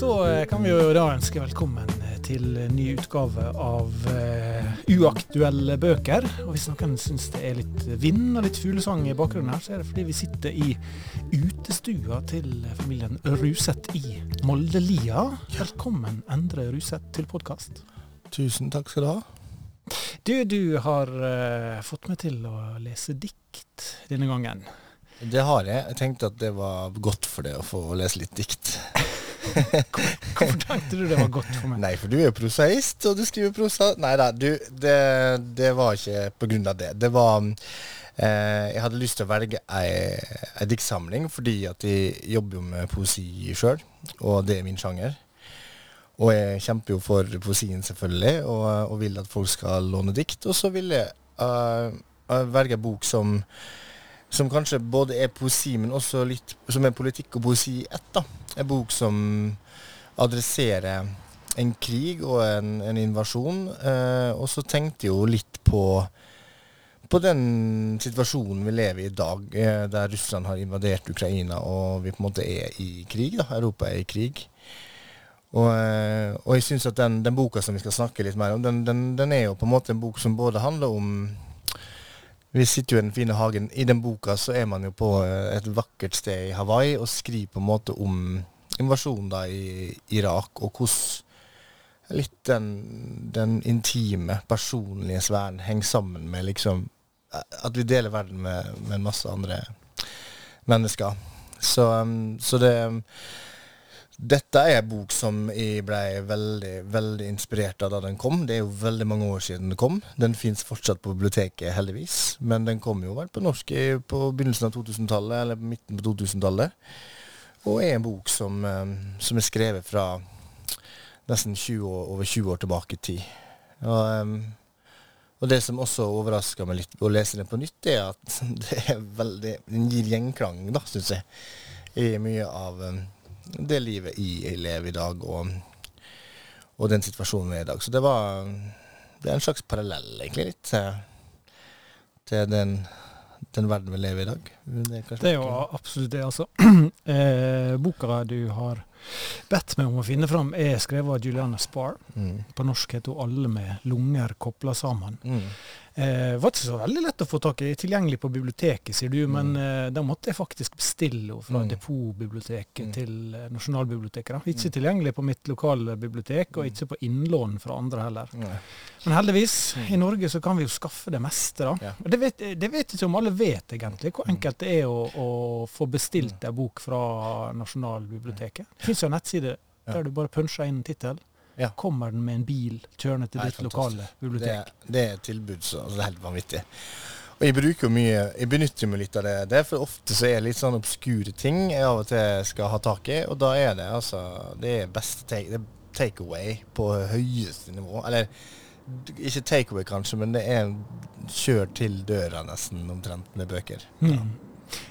Så eh, kan vi jo da ønske velkommen eh, til ny utgave av uh, uaktuelle bøker. Og hvis noen syns det er litt vind og litt fuglesang i bakgrunnen her, så er det fordi vi sitter i utestua til familien Ruseth i Moldelia. Velkommen, Endre Ruseth, til podkast. Tusen takk skal du ha. Du, du har uh, fått meg til å lese dikt denne gangen. Det har jeg. Jeg tenkte at det var godt for deg å få lese litt dikt. Hvorfor tenkte du det var godt for meg? Nei, for du er jo prosaist, og du skriver prosa. Nei da, du, det, det var ikke på grunn av det. Det var eh, Jeg hadde lyst til å velge ei, ei diktsamling fordi at jeg jobber jo med poesi sjøl, og det er min sjanger. Og jeg kjemper jo for poesien, selvfølgelig, og, og vil at folk skal låne dikt. Og så vil jeg uh, velge en bok som som kanskje både er poesi, men også litt som er politikk og poesi i ett. da. En bok som adresserer en krig og en, en invasjon. Eh, og så tenkte jeg jo litt på, på den situasjonen vi lever i i dag, eh, der Russland har invadert Ukraina og vi på en måte er i krig. da, Europa er i krig. Og, eh, og jeg syns at den, den, boka som vi skal snakke litt mer om, den, den, den er jo på en måte en bok som både handler om vi sitter jo i den fine hagen. I den boka så er man jo på eh, et vakkert sted i Hawaii og skriver på en måte om invasjonen da i Irak, og hvordan litt den, den intime, personlige sfæren henger sammen med liksom At vi deler verden med, med masse andre mennesker. Så, um, så det dette er en bok som jeg ble veldig veldig inspirert av da den kom. Det er jo veldig mange år siden den kom. Den fins fortsatt på biblioteket, heldigvis. Men den kom jo vel på norsk på begynnelsen av 2000-tallet, eller midten på 2000-tallet. Og er en bok som, eh, som, er skrevet fra nesten 20 år, over 20 år tilbake i tid. Og, eh, og det som også overrasker meg litt å lese den på nytt, er at det er veldig, den gir gjenklang, da, syns jeg, i mye av eh, det livet jeg lever i dag, og, og, den situasjonen vi er i dag. Så det var det er en slags parallell, egentlig, litt til, til den, den, verden vi lever i i dag. Det er, det er jo absolutt det, altså. eh, boka du har bedt meg om å finne fram, er skrevet av Juliana Spar. Mm. På norsk heter hun 'Alle med lunger kobla sammen'. Mm. Eh, var ikke så veldig lett å få tak i. Tilgjengelig på biblioteket, sier du, men mm. eh, da måtte jeg faktisk bestille henne fra mm. Depotbiblioteket mm. til eh, Nasjonalbiblioteket. Da. Ikke mm. tilgjengelig på mitt lokale bibliotek, og mm. ikke på innlån fra andre heller. Men heldigvis, i Norge så kan vi jo skaffe det meste, da. Ja. Det, vet, det vet ikke om alle vet, egentlig, hvor enkelt det er å, å få bestilt ei bok fra Nasjonalbiblioteket. Det fins jo en nettside der du bare puncher inn tittel ja. kommer den med en bil kjørende til ditt lokale bibliotek. Det, det, er et tilbud som det er helt vanvittig. Og jeg bruker jo mye, jeg benytter meg litt av det. Det er for ofte så er det litt sånn obskure ting jeg av og til skal ha tak i, og da er det altså Det er beste take, away på høyeste nivå. Eller ikke take away kanskje, men det er kjør til døra nesten omtrent med bøker. Mm. Ja.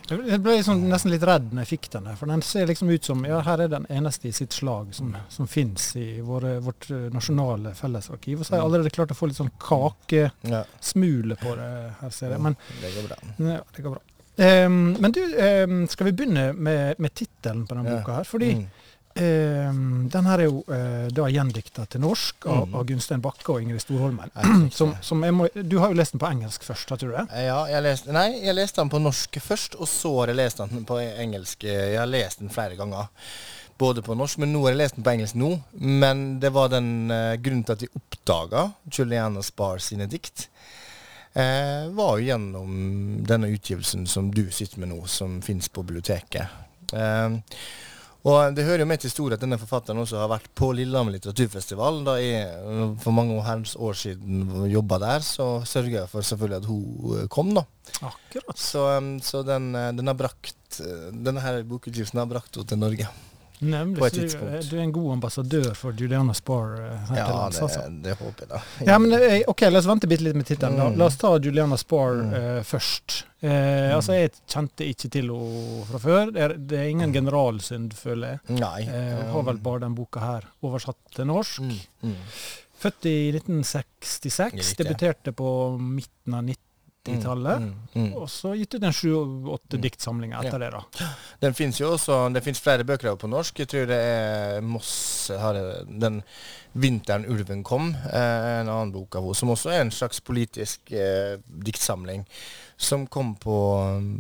Jeg ble liksom nesten litt redd når jeg fikk den, for den ser liksom ut som ja, her er den eneste i sitt slag som, som fins i våre, vårt eh, nasjonale fellesarkiv. Og så har jeg mm. allerede klart å få litt sånn kakesmule på det her, ser jeg. Men, det går bra. Ja, det går bra. Um, men du, um, skal vi begynne med, med tittelen på denne boka her? Fordi mm. Eh, den her er jo eh, da gjendikta til norsk av, mm. av Gunstein Bakke og Ingrid Storholmen. Som, som må, du har jo lest den på engelsk først, har du det? Ja, jeg leste, nei, jeg leste den på norsk først, og så har jeg lest den på engelsk. Jeg har lest den flere ganger. Både på norsk, men nå har jeg lest den på engelsk nå. Men det var den uh, grunnen til at jeg oppdaga Juliana Spar sine dikt. Uh, var jo gjennom denne utgivelsen som du sitter med nå, som fins på biblioteket. Uh, og Det hører jo med til historien at denne forfatteren også har vært på Lillehammer litteraturfestival. Da jeg for mange herrens år siden jobba der, så sørga jeg for selvfølgelig at hun eh, kom. da. Akkurat. Så, så den, eh, den, har brakt, eh, denne her bokutgivelsen har brakt henne til Norge. Nemlig, på et tidspunkt. Du er en god ambassadør for Juliana Spar her ja, til lands. Ja, det, det, håper jeg, da. Ja, men ok, La oss vente bitte litt med tittelen. Mm. La oss ta Juliana Spar mm. uh, først. Uh, mm. Altså, Jeg kjente ikke til henne fra før. Det er, det er ingen generalsynd, føler jeg. Nei. Uh, har vel bare den boka her oversatt til norsk. Mm. Mm. Født i 1966. Debuterte på midten av 19 90-tallet. Mm, mm, og så gitt ut en sju-åtte mm. diktsamlinger etter ja. det. da. Den fins jo også, det fins flere bøker på norsk. Jeg tror det er Moss har den 'Vinteren ulven kom', eh, en annen bok av henne, som også er en slags politisk eh, diktsamling som kom på,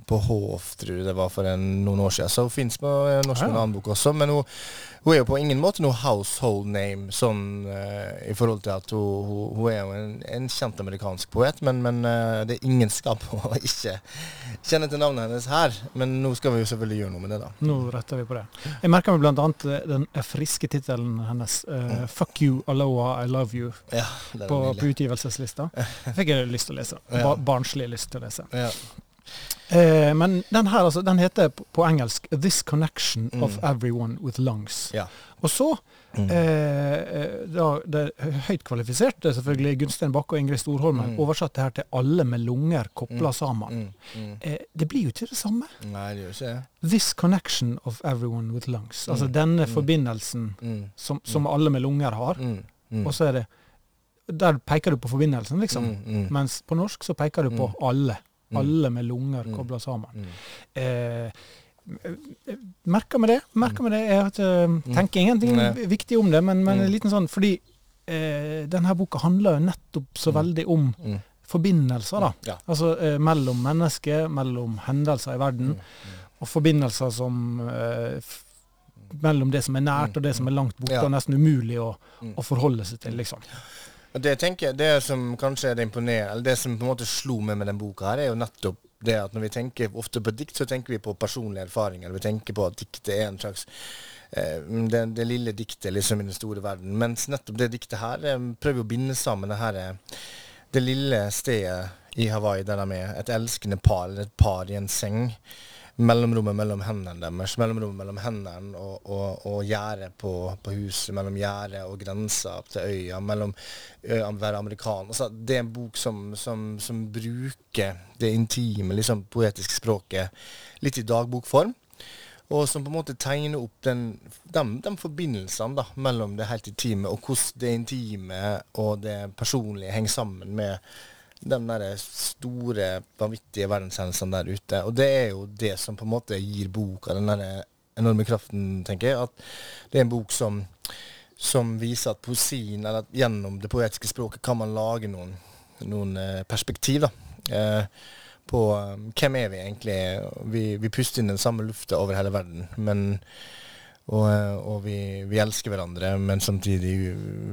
på Hof, tror jeg det var for en, noen år siden. Så hun fins på norsk ja. en annen bok også. Men hun, hun, er jo på ingen måte noe household name sånn uh, i forhold til at hun, hun, hun er jo en, en, kjent amerikansk poet, men, men uh, det er ingen skam å ikke kjenne til navnet hennes her. Men nå skal vi jo selvfølgelig gjøre noe med det, da. Nå retter vi på det. Jeg merker meg bl.a. den friske tittelen hennes, uh, 'Fuck you, Aloha, I love you', ja, på, på, utgivelseslista. Fikk jeg lyst til å lese. Ba barnslig lyst til å lese. Ja. Eh, men den her, altså, den heter på, engelsk 'This Connection mm. of Everyone with Lungs'. Ja. Og så mm. eh, eh da, det høyt kvalifiserte selvfølgelig Gunstein Bakke og Ingrid Storholmen mm. oversatt det her til 'alle med lunger kobla mm. sammen'. Mm. Mm. Eh, det blir jo ikke det samme. Nei, det gjør ikke det. 'This connection of everyone with lungs'. Altså denne forbindelsen som, som alle med lunger har. Og så er det Der peker du på forbindelsen, liksom. Mens på norsk så peker du på alle. Mm. Alle med lunger mm. kobla sammen. Mm. Eh, merker med det. merker med det. Jeg tenker ingenting viktig om det, men, men en liten sånn fordi eh, denne boka handler jo nettopp så veldig om forbindelser. da. Ja. Altså eh, mellom mennesker, mellom hendelser i verden, og forbindelser som eh, mellom det som er nært og det som er langt borte, ja. og nesten umulig å, å, forholde seg til. liksom. Det tenker jeg, det som kanskje er det imponerende, eller det som på en måte slo meg med den boka, her, er jo nettopp det at når vi tenker ofte på dikt, så tenker vi på personlige erfaringer. Vi tenker på at diktet er en slags eh, det, det, lille diktet liksom i den store verden. Mens nettopp det diktet her eh, prøver å binde sammen det her eh, det lille stedet i Hawaii der de er. Et elskende par, eller et par i en seng mellomrommet mellom hendene deres, mellomrommet mellom hendene og, og, og gjerdet på, på, huset, mellom gjerdet og grensa til øya, mellom øya være amerikaner. Altså, det er en bok som, som, som bruker det intime, liksom poetiske språket litt i dagbokform. Og som på en måte tegner opp den, de, de forbindelsene da, mellom det helt intime, og hvordan det intime og det personlige henger sammen med de der store, vanvittige verdenshendelsene der ute. Og det er jo det som på en måte gir boka den der enorme kraften, tenker jeg. At det er en bok som, som viser at poesien, eller at gjennom det poetiske språket, kan man lage noen, noen eh, perspektiv. da. Eh, på um, hvem er vi egentlig? Vi, vi puster inn den samme lufta over hele verden. men og, eh, og vi, vi, elsker hverandre, men samtidig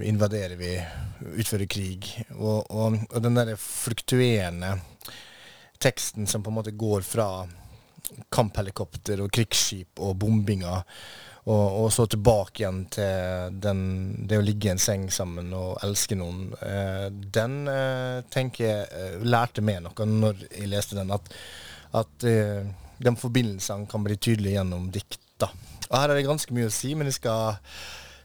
invaderer vi, utfører krig. Og, og, og den derre fluktuerende teksten som på en måte går fra kamphelikopter og krigsskip og bombinger, og, og, så tilbake igjen til den, det å ligge i en seng sammen og elske noen, eh, den eh, tenker jeg eh, lærte meg noe når jeg leste den, at, at eh, de forbindelsene kan bli tydelige gjennom dikt. Da. Og her er det ganske mye å si, men jeg skal,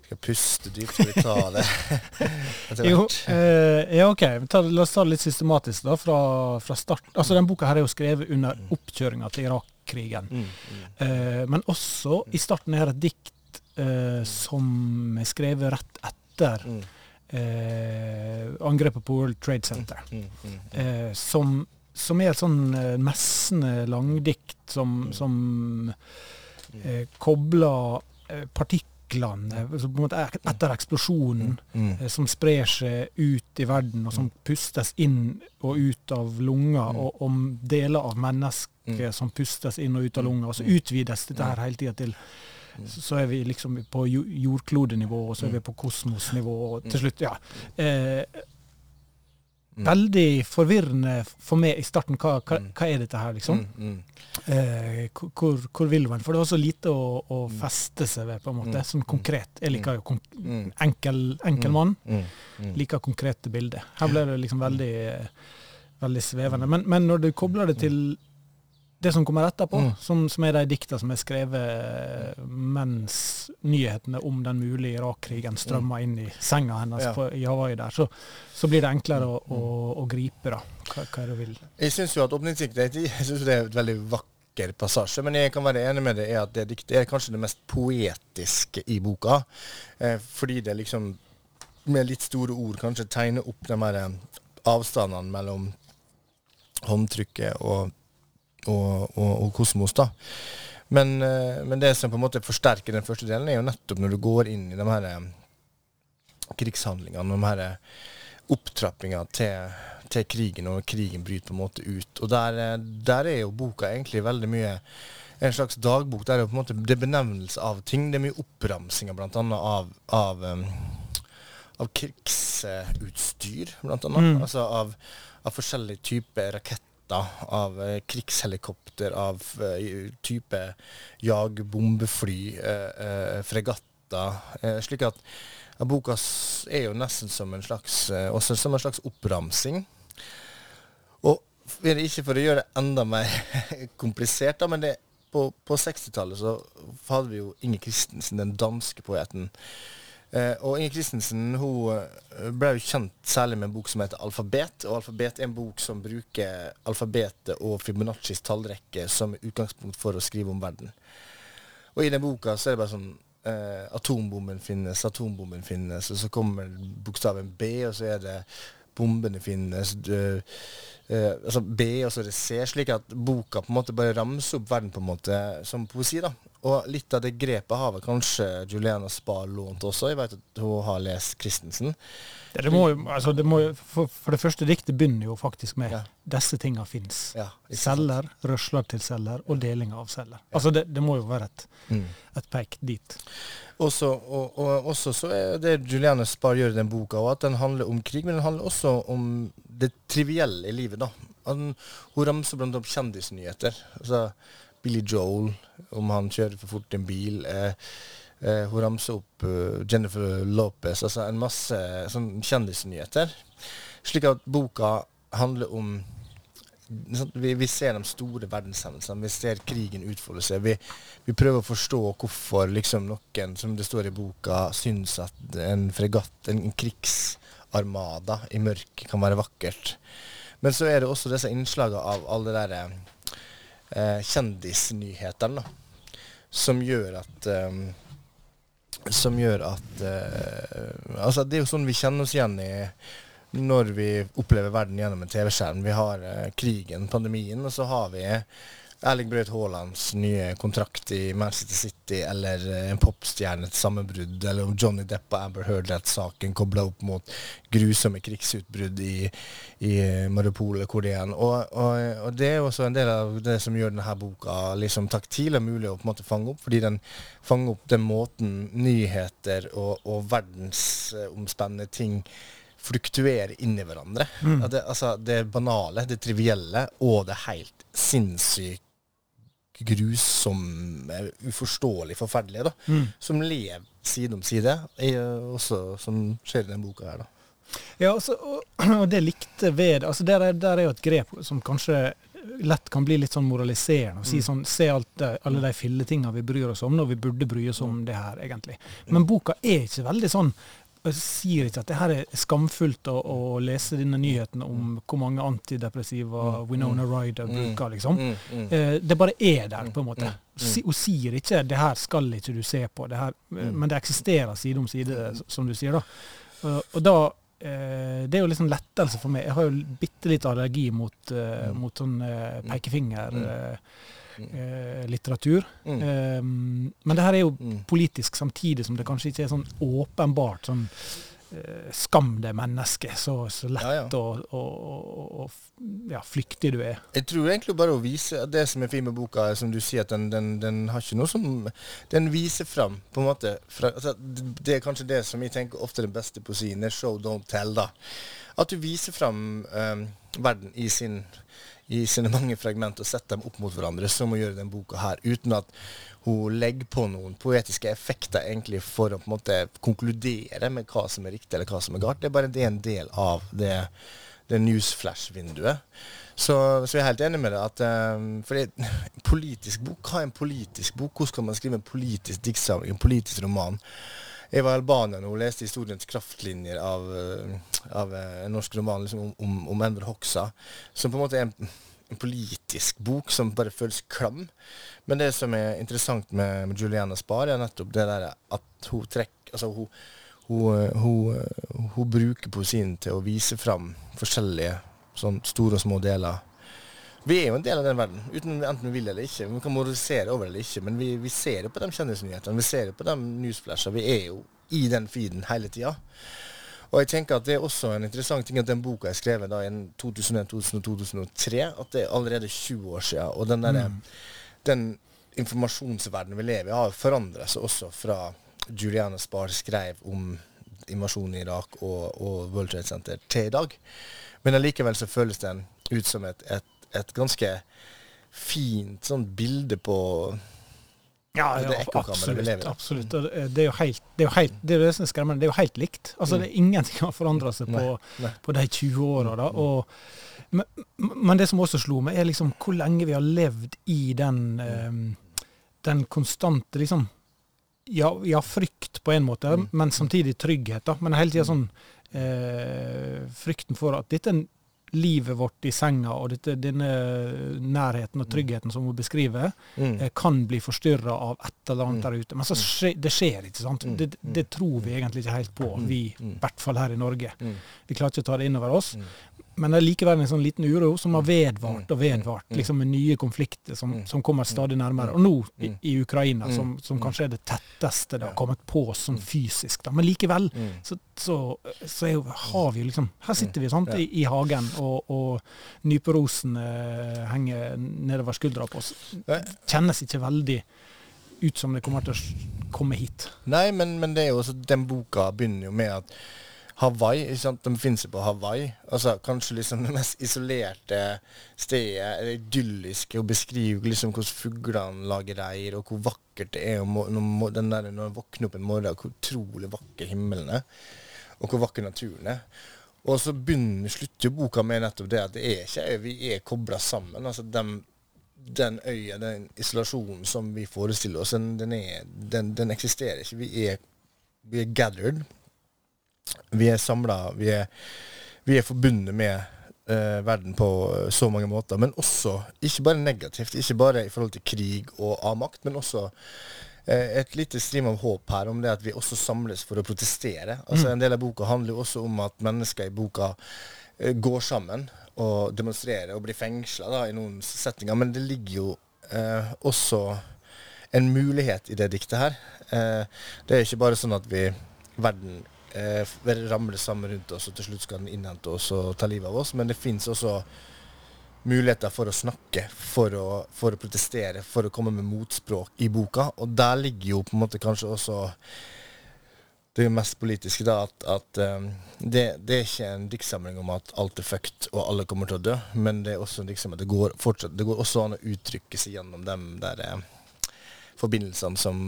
skal puste dypt. for å ta det jo, eh, ja, ok. Ta, la oss ta det litt systematisk da, fra, fra, start. Altså, den boka her er jo skrevet under mm. oppkjøringa til Irak-krigen. Mm, mm. eh, men også i starten er det et dikt eh, som er skrevet rett etter mm. eh, angrepet på World Trade Center. Mm, mm, eh, som, som, er et sånn eh, messende langdikt som, som eh, kobler eh, partiklene etter eksplosjonen, mm. mm. eh, som sprer seg ut i verden, og som mm. pustes inn og ut av lunger, mm. og om deler av mennesket som pustes inn og ut av lunger. Og så utvides dette her hele tida til så er vi liksom på jordklodenivå, og så er vi på kosmosnivå, og til slutt, ja. Eh. Veldig forvirrende for meg i starten. Hva, hva, mm. hva er dette her, liksom? Mm, mm. Eh, hvor, hvor, vil man? For det var så lite å, å mm. feste seg ved, på en måte. Sånn konkret. Jeg liker jo konk enkel, enkel mann. Liker konkrete bilder. Her ble det liksom veldig, veldig svevende. Men, men når du kobler det til det som kommer etterpå, mm. som, som, er de dikta som er skrevet mens nyhetene om den mulige Irak-krigen strømmer inn i senga hennes ja. på, i Hawaii der, så, så, blir det enklere å, å, å gripe, da. Hva, hva du vil? Jeg syns jo at åpningsdiktet jeg synes det er et veldig vakker passasje, men jeg kan være enig med det i at det diktet er kanskje det mest poetiske i boka. Eh, fordi det liksom, med litt store ord, kanskje tegner opp de her avstandene mellom håndtrykket og, og, og, og Kosmos. da. Men, eh, men, det som på en måte forsterker den første delen, er jo nettopp når du går inn i de her eh, krigshandlingene, de her eh, opptrappinga til, til, krigen, og krigen bryter på en måte ut. Og der, der, er jo boka egentlig veldig mye en slags dagbok. Der er jo på en måte det benevnelse av ting. Det er mye oppramsinger bl.a. av, av av krigsutstyr, annet. Mm. Altså av, av, forskjellige typer raketter, av uh, krigshelikopter, av uh, type jagbombefly, uh, fregatter. slik at boka er jo nesten som en slags, også som en slags oppramsing. Og ikke for å gjøre det enda mer komplisert, da, men det, på, på 60-tallet så hadde vi jo Inger Christensen, den danske poeten Eh, og Inger Christensen hun eh, ble jo kjent særlig med en bok som heter 'Alfabet'. Og 'Alfabet' er en bok som bruker alfabetet og Fibonaccis tallrekke som utgangspunkt for å skrive om verden. Og i den boka så er det bare sånn eh, Atombomben finnes, atombomben finnes, og så kommer bokstaven B, og så er det bombene finnes. Du, eh, altså B, og så er det C. Slik at boka på en måte bare ramser opp verden på en måte som poesi. da. Og litt av det grepet har vel kanskje Juliana Spa lånt også. Jeg vet at hun har lest Christensen. Det, det må altså det må, for, for, det første diktet begynner jo faktisk med ja. 'disse tinga fins'. Ja, celler, rørslag til celler og deling av celler. Ja. Altså det, det, må jo være et, mm. et pek dit. Også, og, og, også så er det Juliane Spar gjør i den boka, og at den handler om krig, men den handler også om det trivielle i livet. da. Han, hun ramser blant annet kjendisnyheter. Altså, Billy Joel, om han kjører for fort i en bil. Eh, eh, hun ramser opp uh, Jennifer Lopez, altså en masse sånn kjendisnyheter. Slik at boka handler om vi, vi, ser de store verdenshendelsene. Vi ser krigen utfolde seg. Vi, vi, prøver å forstå hvorfor liksom noen, som det står i boka, syns at en fregatt, en, en krigsarmada i mørket, kan være vakkert. Men så er det også disse innslagene av alle de der eh, kjendisnyhetene, som gjør at um, Som gjør at uh, Altså, det er jo sånn vi kjenner oss igjen i når vi opplever verden gjennom en TV-skjerm. Vi har uh, krigen, pandemien, og så har vi Erling Braut Haalands nye kontrakt i Manchester City, eller eh, en popstjernes sammenbrudd, eller om Johnny Depp og Amber Heard-saken kobla opp mot grusomme krigsutbrudd i, i Mariupol hvor det er. Og, og, og, det er også en del av det som gjør denne boka liksom taktil og mulig å på en måte fange opp, fordi den fanger opp den måten nyheter og, og verdensomspennende ting fluktuerer inn i hverandre. Mm. Det, altså, det banale, det trivielle og det helt sinnssykt grusomme, uforståelig forferdelige, da, mm. som lever side om side, også som skjer i denne boka her. da. Ja, altså, og, og, det likte ved altså der er, der er jo et grep som kanskje lett kan bli litt sånn moraliserende. og si mm. sånn, Se alt alle de filletinga vi bryr oss om når vi burde bry oss om det her, egentlig. Men boka er ikke veldig sånn jeg sier ikke at det her er skamfullt å, å lese denne nyheten om hvor mange antidepressiva mm, Winona mm, Ryder mm, bruker, liksom. Eh, det bare er der, på en måte. Hun sier ikke 'det her skal ikke du se på', det her, eh, men det eksisterer side om side, som du sier. da. Og da eh, Det er jo liksom lettelse for meg. Jeg har jo bitte litt allergi mot, mot sånn pekefinger. Eh, litteratur. Mm. Eh, men det her er jo mm. politisk samtidig som det kanskje ikke er sånn åpenbart sånn eh, Skam det mennesket, så, så lett ja, ja. Og, og, og ja, flyktig du er. Jeg tror egentlig bare å vise det som er fint med boka, som du sier, at den, den, den har ikke noe som Den viser fram, på en måte. Fra, altså, det er kanskje det som jeg tenker ofte er den beste poesien. er Show, don't tell. da. At du viser fram um, verden i sin i sine mange fragmenter og sette dem opp mot hverandre, som å gjøre denne boka her, uten at hun legger på noen poetiske effekter egentlig for å på en måte konkludere med hva som er riktig eller hva som er galt. Det er bare det en del av det, det newsflash-vinduet. Så, så, jeg er helt enig med deg. at um, fordi politisk bok, Hva er en politisk bok? Hvordan skal man skrive en politisk diktsamling, en politisk roman? Jeg var i Albania nå og leste historiens kraftlinjer av, eh, av eh, en norsk roman liksom, om, om, om Enver Hoxa, som på en måte er en, en, politisk bok som bare føles klam. Men det som er interessant med, med Juliana Spar, er nettopp det der at hun trekker altså hun, hun, eh, hun, hun, bruker poesien til å vise fram forskjellige sånn store og små deler Vi er jo en del av den verden, uten enten vi vil eller ikke. Vi kan moralisere over det eller ikke, men vi, vi ser jo på de kjendisnyhetene. Vi ser jo på de newsflashene. Vi er jo i den feeden hele tida. Og jeg tenker at det er også en interessant ting at den boka er skrevet da i 2001-2002-2003, at det er allerede 20 år siden. Og den, der, mm. den informasjonsverdenen vi lever i, har forandra seg også fra Juliana Spar skrev om invasjonen i Irak og, og World Trade Center til i dag. Men allikevel så føles den ut som et, et, et ganske fint sånn bilde på ja, ja absolutt. absolutt. Det er jo helt, det er helt, det er det som er skremmende. Det er jo helt likt. Altså, mm. det er Ingenting har forandra seg på, på, de 20 åra. Mm. Men, men, det som også slo meg, er liksom hvor lenge vi har levd i den, um, den konstante liksom, ja, ja, frykt på en måte, mm. men samtidig trygghet. da, Men hele tida sånn eh, frykten for at dette livet vårt i senga og dette, denne nærheten og tryggheten som hun beskriver, mm. eh, kan bli forstyrra av et eller annet mm. der ute. Men så mm. skje, det skjer ikke. sant? Mm. Det, det, tror vi egentlig ikke helt på, vi, i hvert fall her i Norge. Vi klarer ikke å ta det inn over oss. Men det er likevel en sånn liten uro som har vedvart og vedvart, liksom med nye konflikter som, som kommer stadig nærmere. Og nå i, i Ukraina, som, som, kanskje er det tetteste det har kommet på sånn fysisk. Da. Men likevel så, så, så jo, har vi jo liksom Her sitter vi sant, i, i hagen, og, og nyperosene henger nedover skuldra på oss. Kjennes ikke veldig ut som det kommer til å komme hit. Nei, men, men det er jo også, den boka begynner jo med at Hawaii. ikke sant? De finnes jo på Hawaii. Altså Kanskje liksom det mest isolerte stedet, eller idylliske, å beskrive liksom hvordan fuglene lager reir, og hvor vakkert det er når, når våkner opp en morgen, hvor utrolig vakker himmelen er, og hvor vakker naturen er. Og så begynner, slutter jo boka med nettopp det at det er ikke vi er kobla sammen. altså dem, den øya, den isolasjonen som vi forestiller oss, den, den, er, den, den eksisterer ikke. Vi er, vi er gathered vi er samla, vi, vi, er forbundet med uh, verden på så mange måter. Men også, ikke bare negativt, ikke bare i forhold til krig og avmakt, men også uh, et lite strim av håp her om det at vi også samles for å protestere. Altså mm. En del av boka handler jo også om at mennesker i boka uh, går sammen og demonstrerer og blir fengsla i noen setninger. Men det ligger jo også en mulighet i det diktet her. det er ikke bare sånn at vi verden eh, ramler sammen rundt oss, og til slutt skal den innhente oss og ta livet av oss. Men det fins også muligheter for å snakke, for å, for å, protestere, for å komme med motspråk i boka. Og der ligger jo på en måte kanskje også det mest politiske, da, at, at um, det, det, er ikke en diktsamling om at alt er fucked og alle kommer til å dø, men det er også en diktsamling det går, fortsatt, det går også an å uttrykke seg gjennom de der eh, forbindelsene som,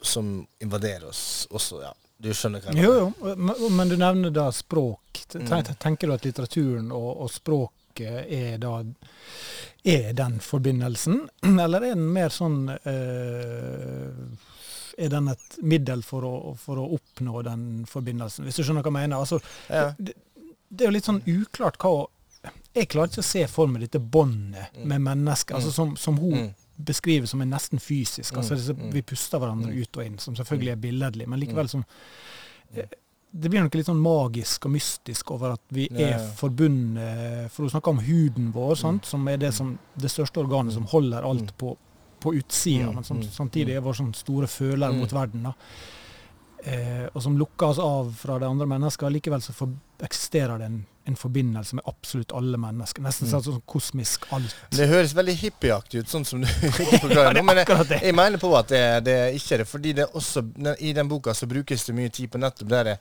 som invaderer oss også, ja. Du skjønner hva jeg mener? Jo, jo, men du nevner da språk. Mm. Tenker du at litteraturen og, og språket er da er den forbindelsen, eller er den mer sånn øh, Er den et middel for å, for å, oppnå den forbindelsen, hvis du skjønner hva jeg mener? Altså, ja. det, det, er jo litt sånn uklart hva Jeg klarer ikke å se for meg dette båndet mm. med mennesker, altså som, som hun mm beskriver som er nesten fysisk. altså mm, mm. Vi puster hverandre mm. ut og inn, som selvfølgelig er billedlig, men likevel som eh, det blir noe litt sånn magisk og mystisk over at vi er forbundet For hun snakker om huden vår, sant, som er det, som, det største organet som holder alt på, på utsida, men som samtidig er vår sånn store føler mot verden. Eh, og som lukker oss av fra de andre menneskene. Likevel så eksisterer det en en forbindelse med absolutt alle mennesker. Nesten mm. sånn kosmisk alt. Det høres veldig hippieaktig ut, sånn som du forklarer nå. Men jeg, jeg, mener på at det, det ikke er det. fordi det også, i den boka så brukes det mye tid på nettopp det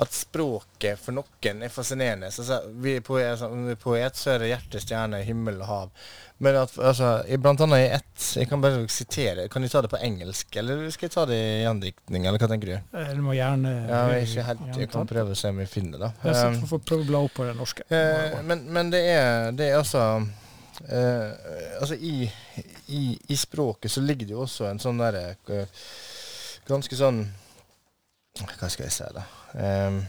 at språket for noen er fascinerende. Så, så, vi er poet, så er det hjerte, stjerne, himmel og hav. Men at, altså, blant annet i ett Jeg kan bare sitere. Kan du ta det på engelsk, eller skal jeg ta det i gjendiktning, eller hva tenker du? Eh, du må gjerne ja, ikke helt, jeg kan prøve å se om vi finner det. Jeg um, får prøve å bla opp på det norske. Eh, men, men det, er, det, er, altså eh, Altså, i, i, i, språket så ligger det jo også en sånn derre eh, Ganske sånn Hva skal jeg si, da? Um,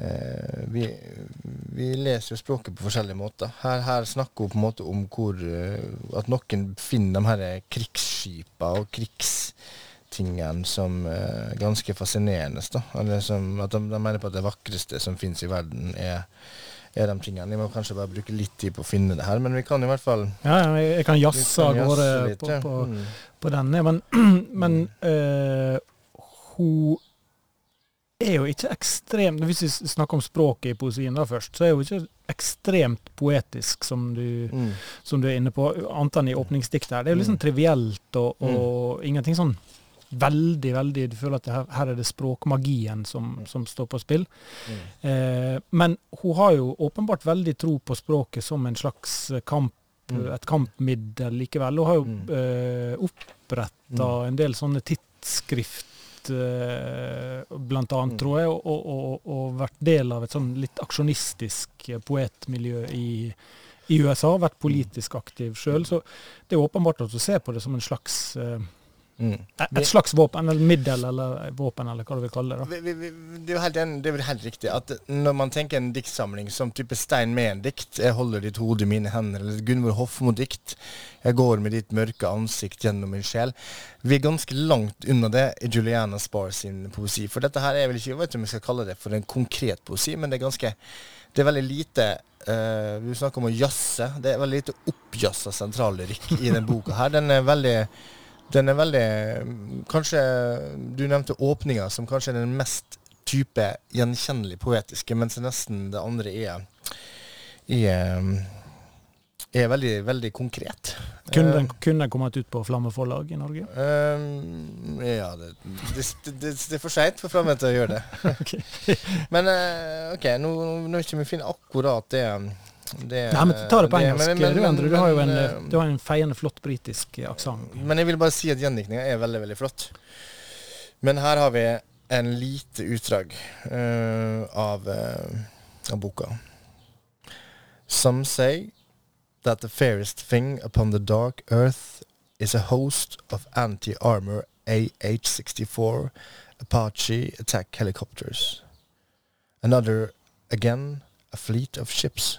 Eh, vi, vi, leser jo språket på forskjellige måter. Her, her snakker hun på en måte om hvor uh, at noen finner de her krigsskipa og krigstingene som eh, ganske fascinerende. Da. Eller som, at de, de, mener på at det vakreste som finnes i verden, er, er de tingene. Jeg må kanskje bare bruke litt tid på å finne det her, men vi kan i hvert fall Ja, jeg kan jazze av gårde på, på, mm. på, denne, men, men uh, hun er jo ikke ekstremt Hvis vi snakker om språket i poesien da først, så er hun ikke ekstremt poetisk, som du, mm. som du er inne på, annet enn i åpningsdiktet her. Det er jo liksom mm. trivielt og, og mm. ingenting sånn veldig, veldig Du føler at her, her, er det språkmagien som, mm. som står på spill. Mm. Eh, men hun har jo åpenbart veldig tro på språket som en slags kamp, mm. et kampmiddel likevel. Hun har jo mm. eh, oppretta en del sånne tidsskrift Eh, blant annet, mm. tror jeg, og, og, og, vært del av et sånn litt aksjonistisk eh, poetmiljø i, i USA. Vært politisk aktiv sjøl. Så det er åpenbart at du ser på det som en slags uh, Mm. Et slags våpen, eller middel, eller våpen, eller hva du vil kalle det. Vi, vi, det, er jo helt, det er helt riktig at når man tenker en diktsamling som type Stein Mehn-dikt, 'Jeg holder ditt hode i mine hender', eller Gunvor Hofmo-dikt, 'Jeg går med ditt mørke ansikt gjennom min sjel', vi er ganske langt unna det i Juliana Spar sin poesi. For dette her er vel ikke, jeg vet ikke om jeg skal kalle det for en konkret poesi, men det er ganske det er veldig lite uh, Vi snakker om å jazze. Det er veldig lite oppjazza sentrallyrikk i denne boka her. Den er veldig den er veldig Kanskje du nevnte åpninga som kanskje er den mest type gjenkjennelig poetiske, mens nesten det andre er, er, er veldig, veldig konkret. Kunne den, kunne den kommet ut på Flamme forlag i Norge? Uh, ja, det, det, det, det er for seint for Flamme til å gjøre det. Men uh, OK, nå, nå ikke vi finner akkurat det det, Nei, men Ta det på engelsk. Det, men, men, du, Endre, du, har jo en, eh, du har en feiende flott britisk aksent. Men jeg vil bare si at gjendiktninga er veldig, veldig flott. Men her har vi en lite utdrag uh, av, uh, av boka. Some say that the fairest thing upon the dark earth is a host of anti-armor AH-64 Apache attack helicopters. Another, again, a fleet of ships.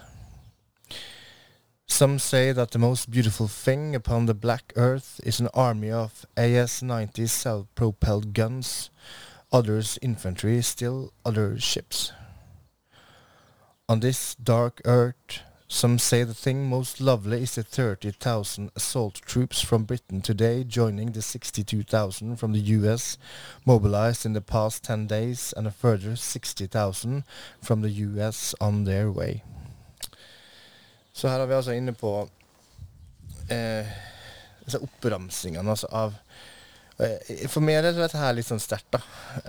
Some say that the most beautiful thing upon the black earth is an army of AS-90 self-propelled guns, others infantry, still other ships. On this dark earth, some say the thing most lovely is the 30,000 assault troops from Britain today joining the 62,000 from the US mobilized in the past 10 days and a further 60,000 from the US on their way. Så her er vi altså inne på eh, oppramsingene altså av eh, For meg er dette her litt sånn sterkt, da.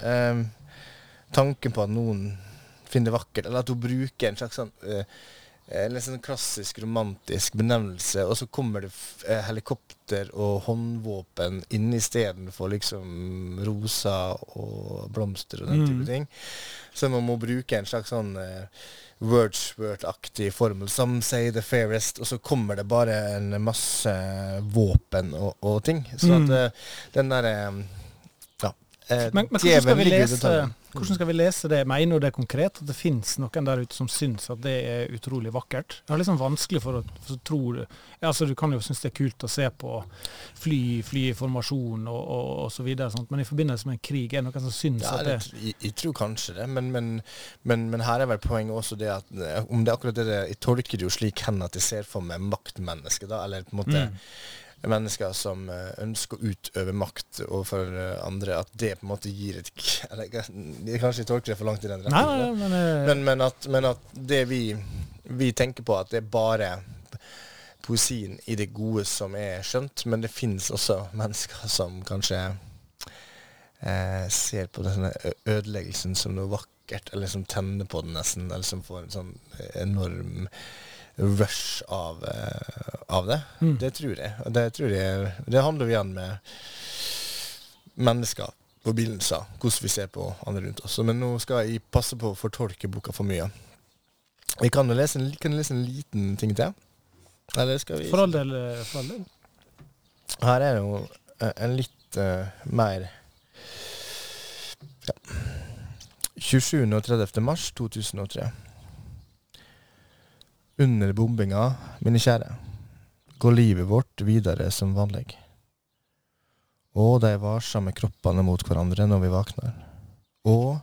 Eh, tanken på at noen finner det vakkert, eller at hun bruker en slags sånn eh, en sånn klassisk romantisk benevnelse, og så kommer det eh, helikopter og håndvåpen inn istedenfor liksom rosa og blomster og den type mm. ting. Så man må bruke en slags sånn uh, Wordsworth-aktig formel. Some say the fairest, og så kommer det bare en masse våpen og, og ting. Så mm. at uh, den derre um, Uh, men, men hvordan skal vi lese hvordan skal vi lese det? Mener du det konkret? At det finnes noen der ute som syns at det er utrolig vakkert? Det er liksom vanskelig for å, for å tro det. Altså, du kan jo synes det er kult å se på fly, fly i formasjon og, og, og, så videre, sånt. men i forbindelse med en krig, er det noen som syns ja, at det jeg, jeg, tror kanskje det, men, men, men, men, her er vel poenget også det at om det er akkurat det Jeg tolker det jo slik hen at jeg ser for meg maktmennesket, da, eller på en måte mm mennesker som eh, ønsker å utøve makt overfor eh, andre, at det på en måte gir et eller, Jeg tolker det for langt i den retningen, men, eh, men, men, at, men, at, det vi, vi, tenker på, at det er bare poesien i det gode som er skjønt, men det finnes også mennesker som kanskje eh, ser på denne ødeleggelsen som noe vakkert, eller som tenner på den nesten, eller som får en sånn enorm rush av, uh, av det. Mm. Det tror jeg. Og det, tror jeg, det handler igjen med mennesker forbindelser, hvordan vi ser på andre rundt oss. Men nå skal jeg passe på å fortolke boka for mye. Vi kan jo lese, lese en liten ting til. Eller skal vi For all del. Eh, for all del. Her er jo eh, en litt uh, mer ja. 27. og 30. mars 2003. Under bombinga, mine kjære, går livet vårt videre som vanlig. Og de varsomme kroppene mot hverandre når vi våkner. Og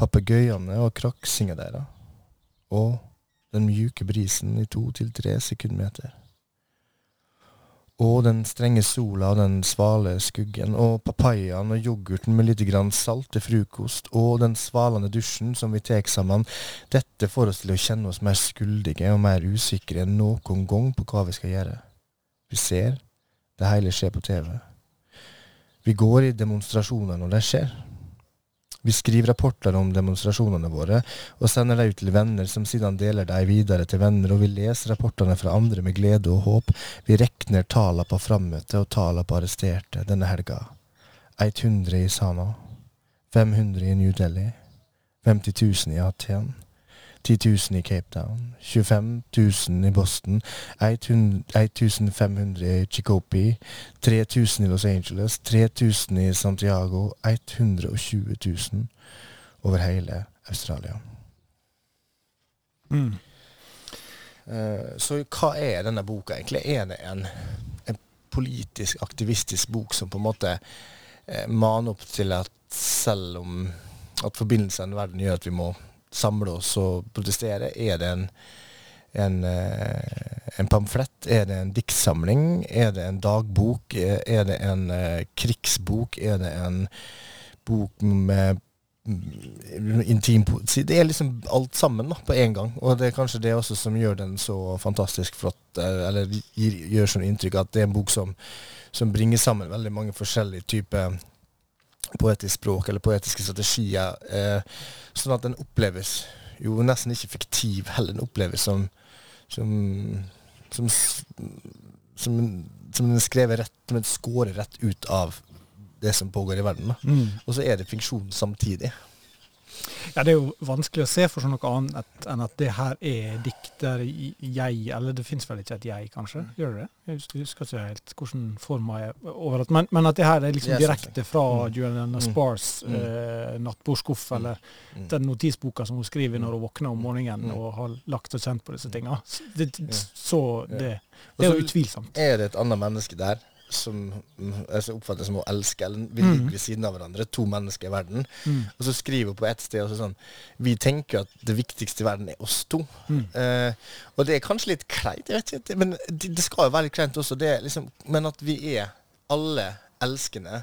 papegøyene og kraksinga deres. Og Den mjuke brisen i to til tre sekundmeter. Og den strenge sola og den svale skuggen, og papayaen og yoghurten med litt grann salt til frokost, og den svalende dusjen som vi tar sammen, dette får oss til å kjenne oss mer skuldige og mer usikre enn noen gang på hva vi skal gjøre. Vi ser, det hele skjer på TV. Vi går i demonstrasjoner når det skjer. Vi skriver rapporter om demonstrasjonene våre, og sender dem ut til venner, som siden deler dem videre til venner, og vi leser rapportene fra andre med glede og håp. Vi rekner tallene på frammøte og tallene på arresterte denne helga. 100 i Sana. 500 i New Delhi. 50 000 i Aten. 10 000 i Cape Town, 25 000 i Boston, 1500 i Chicopi, 3000 i Los Angeles, 3000 i Santiago, 120 000 over hele Australia. Mm. Uh, så hva er denne boka egentlig? Er det en, en politisk, aktivistisk bok som på en måte uh, maner opp til at selv om at forbindelsene i verden gjør at vi må samle oss og protestere? Er det en, en, eh, en pamflett? Er det en diktsamling? Er det en dagbok? Er det en uh, krigsbok? Er det en bok med intim intim Det er liksom alt sammen da, på én gang. Og det er kanskje det også som gjør den så fantastisk flott, eh, eller gir, gjør sånn inntrykk at det er en bok som, som bringer sammen veldig mange forskjellige typer poetisk språk eller poetiske strategier, eh, sånn at den oppleves jo nesten ikke fiktiv, heller den oppleves som som, som, som, som den skrevet rett, men skårer rett ut av det som pågår i verden. Mm. Og så er det funksjon samtidig. Ja, Det er jo vanskelig å se for seg noe annet enn at det her er dikter jeg, eller det fins vel ikke et jeg, kanskje? Mm. Gjør det det? Jeg husker ikke helt hvordan forma er overalt. Men, men, at det her er liksom direkte fra mm. Juliana mm. Spars mm. eh, nattbordskuff, mm. eller mm. den notisboka som hun skriver når hun våkner om morgenen og har lagt og kjent på disse tinga. Så det, det er jo utvilsomt. Er det et annet menneske der som altså oppfattes som å elske, eller vi ligger mm. ved siden av hverandre, to mennesker i verden, mm. og så skriver hun på ett sted sånn Vi tenker at det viktigste i verden er oss to. Mm. Eh, og det er kanskje litt kleint, jeg vet ikke, men det, det skal jo være litt kleint også. Liksom, men at vi er alle elskende.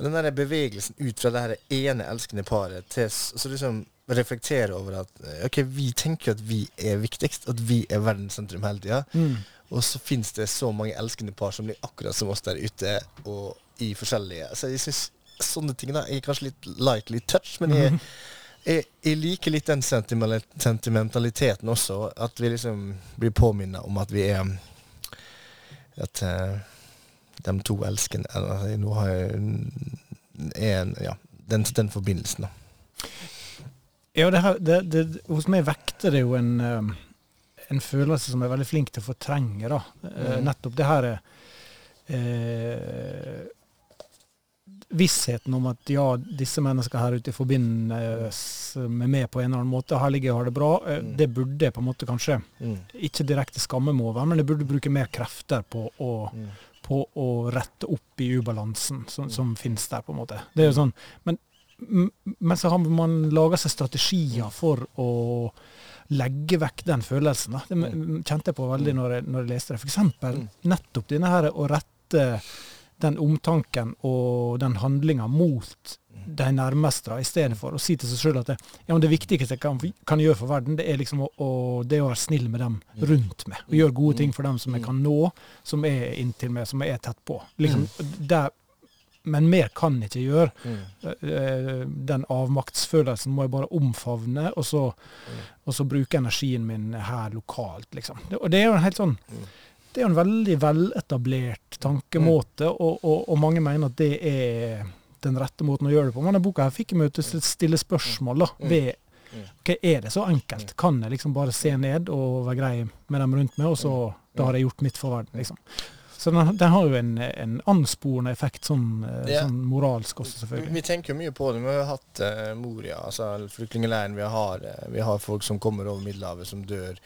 Den der bevegelsen ut fra det her ene elskende paret til så liksom reflektere over at ok, vi tenker at vi er viktigst, at vi er verdens sentrum hele tida. Mm. Og så finnes det så mange elskende par som blir akkurat som oss der ute, og i forskjellige Så jeg syns sånne ting da er kanskje litt lightly touch, men jeg, jeg, jeg liker litt den sentimentaliteten også. At vi liksom blir påminnet om at vi er At uh, de to elskende eller, Nå har jeg en, ja, den, den forbindelsen, da. Ja, det her, det, det, hos meg vekter det jo en um en følelse som er veldig flink til å fortrenge. da. Eh, mm. Nettopp det her eh, Vissheten om at ja, disse menneskene her ute forbindes med meg på en eller annen måte. Her ligger jeg og har det bra. Eh, mm. Det burde jeg på en måte kanskje mm. ikke direkte skamme meg over, men jeg burde bruke mer krefter på å, mm. på å rette opp i ubalansen som, mm. som finnes der, på en måte. Det er jo mm. sånn, men, men så har man laga seg strategier for å legge vekk den følelsen. Da. Det mm. kjente jeg på veldig mm. når jeg, når jeg leste det. F.eks. Mm. nettopp denne her å rette den omtanken og den handlinga mot de nærmeste, i stedet for å si til seg sjøl at det, ja, det viktigste jeg kan, kan, gjøre for verden, det er liksom å, å, det å være snill med dem rundt meg. Og gjøre gode ting for dem som jeg kan nå, som er inntil meg, som jeg er tett på. Liksom, der men mer kan jeg ikke gjøre. Mm. Eh, den avmaktsfølelsen må jeg bare omfavne, og så, mm. og så bruke energien min her lokalt, liksom. Og det er jo en helt sånn mm. Det er jo en veldig veletablert tankemåte, mm. og, og, og, mange mener at det er den rette måten å gjøre det på. Men denne boka her fikk meg til å stille spørsmål da, ved okay, Er det så enkelt? Kan jeg liksom bare se ned og være grei med dem rundt meg, og så da har jeg gjort mitt for verden, liksom. Så den, den, har jo en, en ansporende effekt sånn, eh, ja. sånn, moralsk også, selvfølgelig. Vi tenker jo mye på det. Vi har hatt uh, Moria, altså flyktningleiren. Vi, uh, vi har folk som kommer over Middelhavet, som dør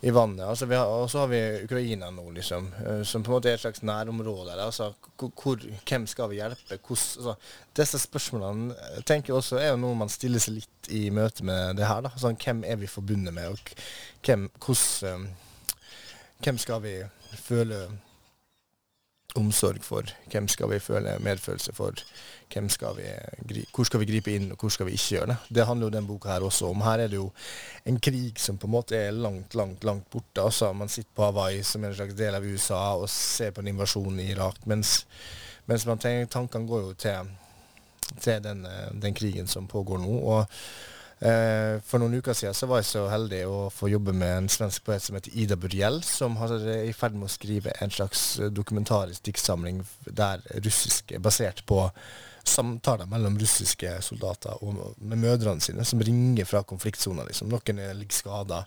i vannet. Altså, og så har vi Ukraina nå, liksom, som på en måte er et slags nærområde. Altså, hvor, hvem skal vi hjelpe? Hvor, altså, disse spørsmålene eh, tenker jeg også er jo noe man stiller seg litt i møte med det her. Da. Sånn, hvem er vi forbundet med, og hvem, hvordan, um, hvem skal vi føle omsorg for? Hvem skal vi føle medfølelse for? Hvem skal vi, hvor skal vi gripe inn, og hvor skal vi ikke gjøre det? Det handler jo den boka her også om. Her er det jo en krig som på en måte er langt, langt langt borte. Altså, man sitter på Hawaii, som en slags del av USA, og ser på en invasjon i Irak. Mens, mens man tenker, tankene går jo til, til den, eh, den, krigen som pågår nå. og for noen uker siden så var jeg så heldig å få jobbe med en svensk poet som heter Ida Burjell, som er i ferd med å skrive en slags dokumentarisk diktsamling der russiske, basert på samtaler mellom russiske soldater og med mødrene sine, som ringer fra konfliktsona. Liksom. Noen ligger skada,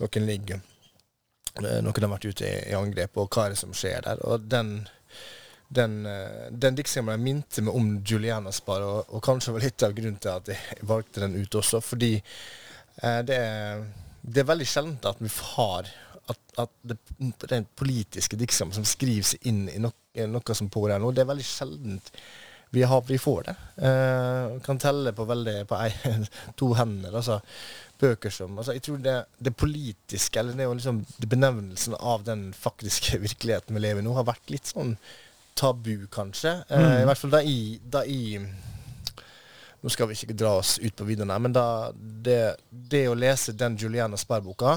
noen ligger eh, Noen har vært ute i, i angrep, og hva er det som skjer der? Og den den, eh, den diktsamlingen minte meg om Juliana Spar, og, og, kanskje var litt av grunnen til at jeg valgte den ut også. Fordi eh, det, er, det, er, veldig sjeldent at vi har at, at det rent politiske diktsamling som skriver seg inn i no, noe som pågår her nå, det er veldig sjeldent vi, har, vi får det. Eh, kan telle på, veldig, på ei, to hender. altså bøker som altså Jeg tror det, det politiske, eller det, liksom, benevnelsen av den faktiske virkeligheten vi lever i nå, har vært litt sånn tabu, kanskje. Eh, mm. I hvert fall da i, da i Nå skal vi ikke dra oss ut på videoen men da det, det å lese den Juliana Sperr-boka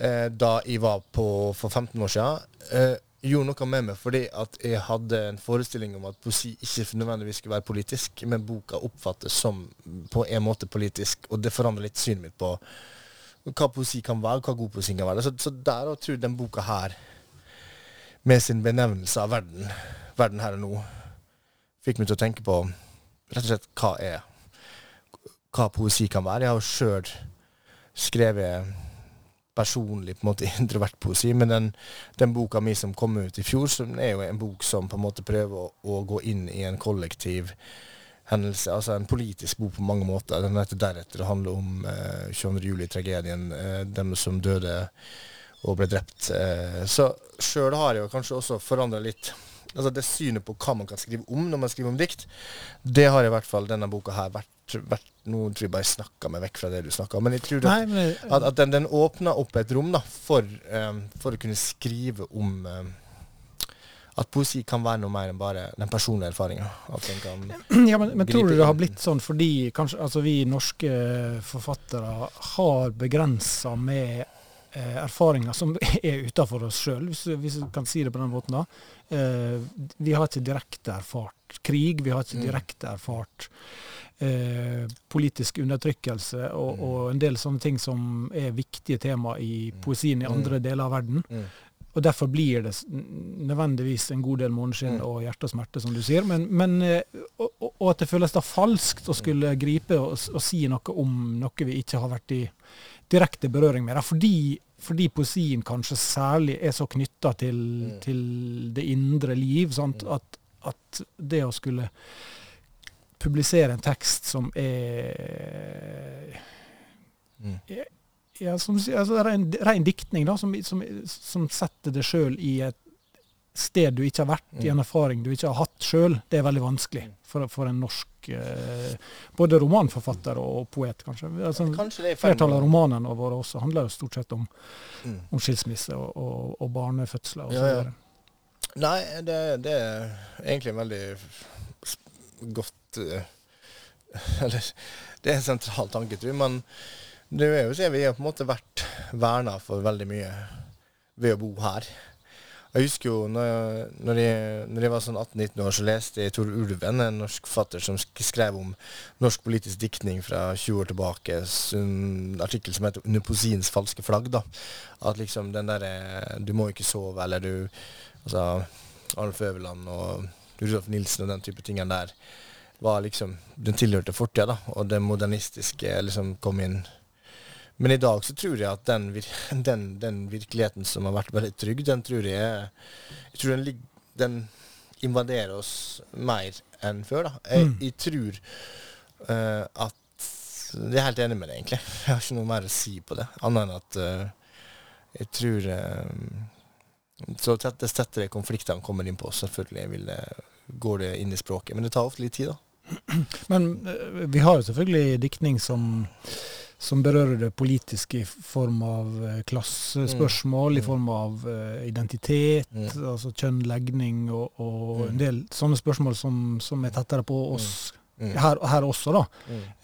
eh, da jeg var på for 15 år siden, eh, gjorde noe med meg fordi at jeg hadde en forestilling om at poesi ikke nødvendigvis skulle være politisk, men boka oppfattes som på en måte politisk, og det forandrer litt synet mitt på hva poesi kan være, hva god poesi kan være. Så, så der tror jeg den boka her med sin benevnelse av verden, verden her og nå, fikk meg til å tenke på rett og slett hva er hva poesi kan være. Jeg har jo sjøl skrevet personlig på en måte introvert poesi, men den, den, boka mi som kom ut i fjor, som er jo en bok som på en måte prøver å, å gå inn i en kollektiv hendelse, altså en politisk bok på mange måter. Den heter 'Deretter' og handler om eh, 22. juli-tragedien, eh, dem som døde og ble drept. Eh, så sjøl har jeg jo kanskje også forandra litt altså det synet på hva man kan skrive om når man skriver om dikt. Det har i hvert fall denne boka her vært, vært Nå tror jeg bare jeg snakka meg vekk fra det du snakka om. Men jeg tror men, at, at, den, den åpna opp et rom da, for, um, for, å kunne skrive om um, at poesi kan være noe mer enn bare den personlige erfaringa. Ja, men, men tror du det har blitt sånn fordi kanskje, altså vi norske forfattere har begrensa med erfaringer som er utafor oss sjøl, hvis, hvis vi kan si det på den måten. da. Eh, vi har ikke direkte erfart krig, vi har ikke mm. direkte erfart eh, politisk undertrykkelse og, mm. og, en del sånne ting som er viktige tema i mm. poesien i andre deler av verden. Og Derfor blir det nødvendigvis en god del måneskinn og hjerte og smerte, som du sier. Men, men eh, og, og, at det føles da falskt å skulle gripe og, og, si noe om noe vi ikke har vært i direkte berøring med det. Fordi, fordi poesien kanskje særlig er så knytta til, mm. til, det indre liv. Mm. At, at, det å skulle publisere en tekst som er, mm. ja, som, altså, ren, ren diktning da, som, som, som setter det sjøl i et sted du ikke har vært, i en mm. erfaring du ikke har hatt sjøl, det er veldig vanskelig mm. for, for en norsk eh, både romanforfatter og poet, kanskje. Altså, kanskje Flertallet av romanene våre også handler jo stort sett om, mm. om skilsmisse og, og, og barnefødsler. Og ja, ja. Nei, det, det, er egentlig veldig godt uh, Eller det er en sentral tanke, tror jeg. Men det er jo så vi har på en måte vært verna for veldig mye ved å bo her. Jeg husker jo når jeg, når jeg, når jeg var sånn 18-19 år, så leste jeg Tor Ulven, en norsk fatter som skrev om norsk politisk diktning fra 20 år tilbake. En artikkel som heter 'Under poesiens falske flagg'. da. At liksom den derre 'Du må ikke sove', eller du Altså Arnulf Øverland og Rudolf Nilsen og den type tingene der var liksom Den tilhørte fortida, da. Og det modernistiske liksom kom inn men i dag så tror jeg at den, den, den, virkeligheten som har vært veldig trygg, den tror jeg, jeg tror den, den, invaderer oss mer enn før. da. Jeg, mm. jeg tror uh, at Jeg er helt enig med deg, egentlig. Jeg har ikke noe mer å si på det, annet enn at uh, jeg tror Så dess tettere konfliktene kommer inn på, selvfølgelig vil det, går det inn i språket. Men det tar ofte litt tid, da. Men vi har jo selvfølgelig diktning som som berører det politiske i form av klassespørsmål, mm. i form av uh, identitet, mm. altså kjønn, legning og, og mm. en del sånne spørsmål som, som er tettere på oss mm. her, her, også. da.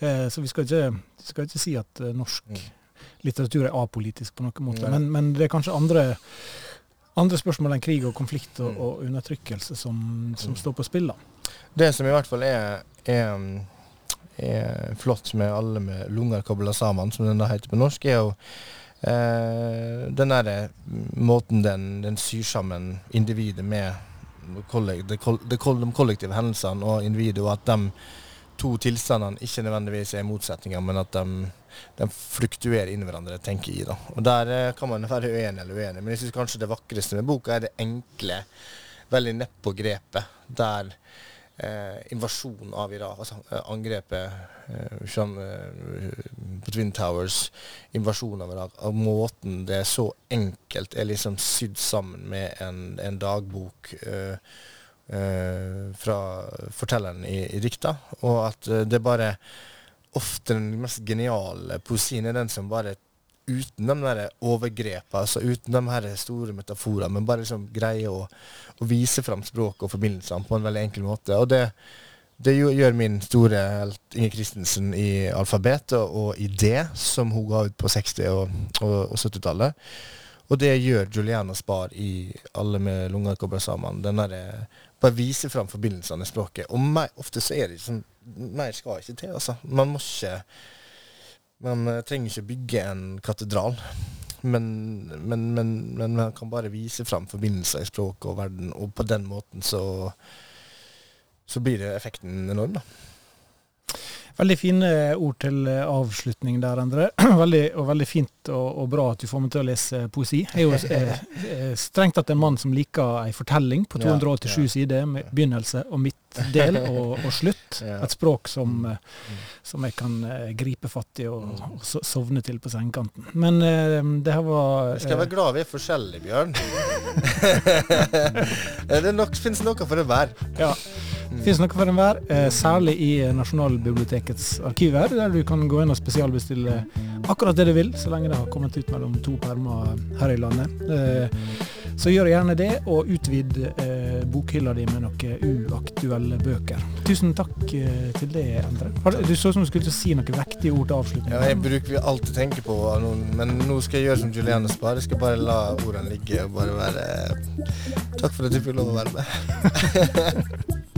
Eh, så vi skal, ikke, skal ikke, si at uh, norsk litteratur er apolitisk på noen måte, men, men, det er kanskje andre, andre spørsmål enn krig og konflikt og, og undertrykkelse som, som står på spill. da. Det som i hvert fall er, er er flott med alle med lunger kobla sammen, som den da heter på norsk, er jo eh, den derre måten den, den, syr sammen individet med de, de, kollektive hendelsene og individet, og at de to tilstandene ikke nødvendigvis er motsetninger, men at de, de fluktuerer inn hverandre, tenker jeg. da. Og Der eh, kan man være uenig eller uenig, men jeg syns kanskje det vakreste med boka er det enkle, veldig nedpå grepet, der eh, invasjonen av Irak, altså eh, angrepet eh, eh, på Twin Towers, invasjonen av Irak, av måten det er så enkelt er liksom sydd sammen med en, en dagbok eh, fra fortelleren i, i dikta, og at det bare ofte den mest geniale poesien er den som bare uten de der overgrepene, altså uten de her store metaforene, men bare liksom greie å, å vise fram språket og forbindelsene på en veldig enkel måte. Og det, det gjør min store helt Inger Christensen i alfabet og, i det, som hun ga ut på 60- og, og, og 70-tallet. Og det gjør Juliana Spar i Alle med lunger kobla sammen. Den der, bare vise fram forbindelsene i språket. Og meg, ofte så er det sånn Mer skal ikke til, altså. Man må ikke man uh, trenger ikke bygge en katedral. Men, men, men, men, man kan bare vise fram forbindelser i språket og verden, og på den måten så, så blir effekten enorm, da. Veldig fine ord til eh, avslutning der, Endre. Veldig, og veldig fint og, og, bra at du får meg til å lese poesi. Jeg er jo eh, eh, strengt tatt en mann som liker ei fortelling på 287 ja, ja. sider, med begynnelse og midtdel og, og slutt. Et språk som, mm. som, jeg kan gripe fatt i og, mm. og sovne til på sengekanten. Men det her var Vi skal være glad vi er forskjellige, Bjørn. det nok, finnes noe for enhver. Ja. Det finnes noe for enhver, eh, særlig i Nasjonalbibliotekets arkiver, der du kan gå inn og spesialbestille akkurat det du vil, så lenge det har kommet ut mellom to permer her i landet. Eh, så gjør gjerne det, og utvid eh, bokhylla di med noen uaktuelle bøker. Tusen takk til det, Endre. Du så ut som du skulle si noen vektige ord til avslutning. Ja, jeg bruker alltid tenke på men nå skal jeg gjøre som Juliane Spar. Jeg skal bare la ordene ligge og bare være Takk for at du fikk lov å være med.